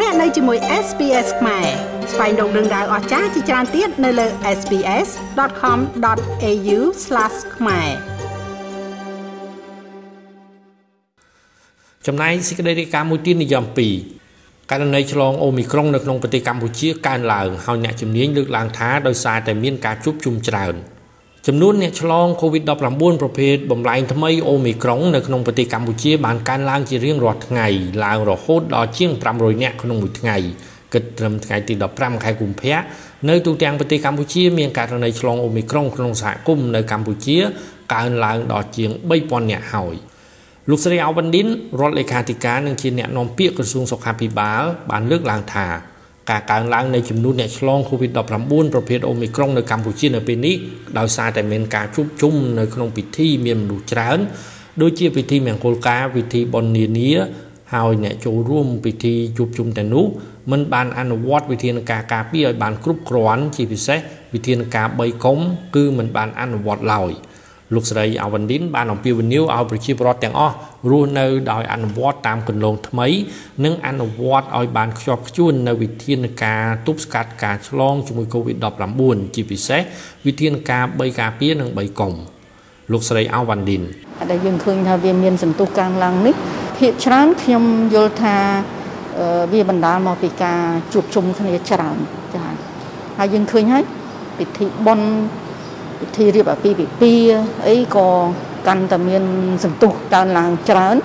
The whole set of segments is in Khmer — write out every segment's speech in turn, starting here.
លោកអ្នកនៅជាមួយ SPS ខ្មែរស្វែងរកដឹងដៅអស្ចារ្យជាច្រើនទៀតនៅលើ SPS.com.au/ ខ្មែរចំណែកសេចក្តីរាយការណ៍មួយទៀតនិយម2ករណីឆ្លងអូមីក្រុងនៅក្នុងប្រទេសកម្ពុជាកើនឡើងហើយអ្នកជំនាញលើកឡើងថាដោយសារតែមានការជួបជុំច្រើន។ ចំនួនអ្នកឆ្លង COVID-19 ប្រភេទបំលែងថ្មីអូមីក្រុងនៅក្នុងប្រទេសកម្ពុជាបានកើនឡើងជារៀងរាល់ថ្ងៃឡើងរហូតដល់ជាង500នាក់ក្នុងមួយថ្ងៃគិតត្រឹមថ្ងៃទី15ខែកុម្ភៈនៅទូទាំងប្រទេសកម្ពុជាមានករណីឆ្លងអូមីក្រុងក្នុងសហគមន៍នៅកម្ពុជាកើនឡើងដល់ជាង3000នាក់ហើយលោកស្រីអវ៉ាន់ឌិនរដ្ឋលេខាធិការនិងជាអ្នកនាំពាក្យក្រសួងសុខាភិបាលបានលើកឡើងថា ការកើនឡើងនៃចំនួនអ្នកឆ្លង COVID-19 ប្រភេទអូមីក្រុងនៅកម្ពុជានៅពេលនេះដោយសារតែមានការជួបជុំនៅក្នុងពិធីមានមនុស្សច្រើនដូចជាពិធីមង្គលការពិធីបុណ្យនានាហើយអ្នកចូលរួមពិធីជួបជុំទាំងនោះមិនបានអនុវត្តវិធានការការពារឲ្យបានគ្រប់គ្រាន់ជាពិសេសវិធានការ3កុំគឺមិនបានអនុវត្តឡើយ។ លោកស្រីអាវ៉ាន់ឌិនបានអំពាវនាវឲ្យប្រជាពលរដ្ឋទាំងអស់រស់នៅដោយអនុវត្តតាមគន្លងថ្មី និងអនុវត្តឲ្យបានខ្ជាប់ខ្ជួននៅវិធានការទប់ស្កាត់ការឆ្លងជាមួយ COVID-19 ជាពិសេសវិធានការ3ការពារនិង3កុំលោកស្រីអាវ៉ាន់ឌិនដែលយើងឃើញថាវាមានសន្ទុះកើនឡើងនេះភាគច្រើនខ្ញុំយល់ថាវាបណ្ដាលមកពីការជួបជុំគ្នាច្រើនចា៎ហើយយើងឃើញហើយពិធីបុណ្យ ពិធីរៀបអាពាហ៍ពិពាហ៍អីក៏កាន់តែមានសន្ទុះកើនឡើងច្រើន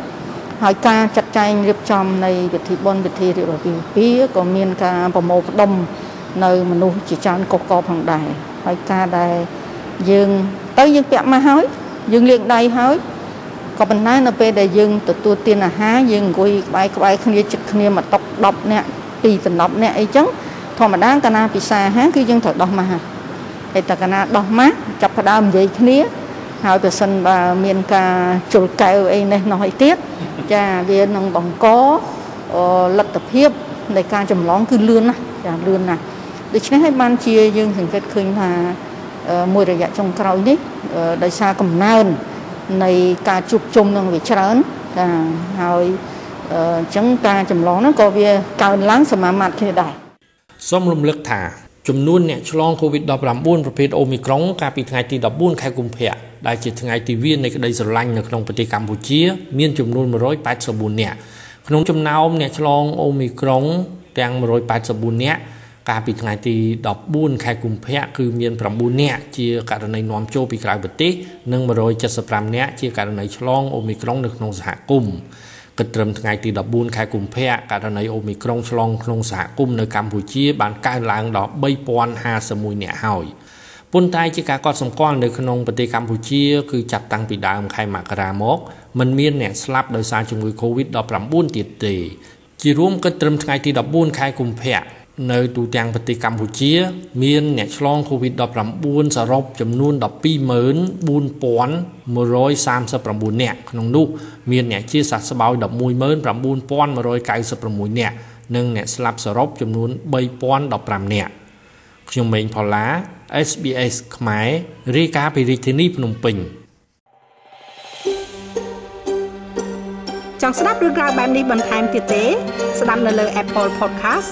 ហើយការចាត់ចែងរៀបចំនៃពិធីបុណ្យពិធីរៀបអាពាហ៍ពិពាហ៍ក៏មានការប្រមូលផ្ដុំនៅមនុស្សជាច្រើនកុសកផងដែរហើយការដែលយើងទៅយើងពាក់មកហើយយើងលាងដៃហើយក៏ប៉ុន្តែនៅពេលដែលយើងទទួលទានអាហារយើងអង្គុយក្បែរក្បែរគ្នាជិតគ្នាមកតុក10នាក់ពី10នាក់អីចឹងធម្មតាកាលណាពិសាអាហារគឺយើងត្រូវដោះមកហើយ ហើយតើកណាដោះម៉ាស់ចាប់ផ្ដើមនិយាយគ្នាហើយបើសិនបើមានការជុលកែវអីនេះនោះអីទៀតចាវានឹងបង្កលទ្ធភាពនៃការចម្លងគឺលឿនណាស់ចាលឿនណាស់ដូច្នេះហើយបានជាយើងសង្កេតឃើញថាមួយរយៈចុងក្រោយនេះដោយសារកំណើននៃការជួបជុំនឹងវាច្រើនចាហើយអញ្ចឹងការចម្លងហ្នឹងក៏វាកើនឡើងសមាមាត្រគ្នាដែរសូមរំលឹកថា ចំនួនអ្នកឆ្លង COVID-19 ប្រភេទអូមីក្រុងកាលពីថ្ងៃទី14ខែកុម្ភៈដែលជាថ្ងៃទីវានៃក្តីស្រឡាញ់នៅក្នុងប្រទេសកម្ពុជា មានចំនួន184នាក់ក្នុងចំណោមអ្នកឆ្លងអូមីក្រុងទាំង184នាក់កាលពីថ្ងៃទី14ខែកុម្ភៈគឺមាន9នាក់ជាករណីនាំចូលពីក្រៅប្រទេសនិង175នាក់ជាករណីឆ្លងអូមីក្រុងនៅក្នុងសហគមន៍ គិតត្រឹមថ្ងៃទី14ខែកុម្ភៈករណីអូមីក្រុងឆ្លងក្នុងសហគមន៍នៅកម្ពុជាបានកើនឡើងដល់3051នាក់ហើយប៉ុន្តែជាការកត់សម្គាល់នៅក្នុងប្រទេសកម្ពុជា គឺចាប់តាំងពីដើមខែមករាមកมันមានអ្នកស្លាប់ដោយសារជំងឺ Covid-19 ទៀតទេជារួមគិតត្រឹមថ្ងៃទី14ខែកុម្ភៈ នៅទូទាំងប្រទេសកម្ពុជា មានអ្នកឆ្លង COVID-19 សរុបចំនួន124,139នាក់ក្នុងនោះមានអ្នកជាសះស្បើយ119,196នាក់និងអ្នកស្លាប់សរុបចំនួន3,015នាក់ខ្ញុំម៉េងផល្លា SBS ខ្មែររាយការណ៍ពីរាជធានីភ្នំពេញចង់ស្ដាប់រឿងក្រៅបែបនេះបន្ថែមទៀតទេ ស្ដាប់នៅលើ Apple Podcast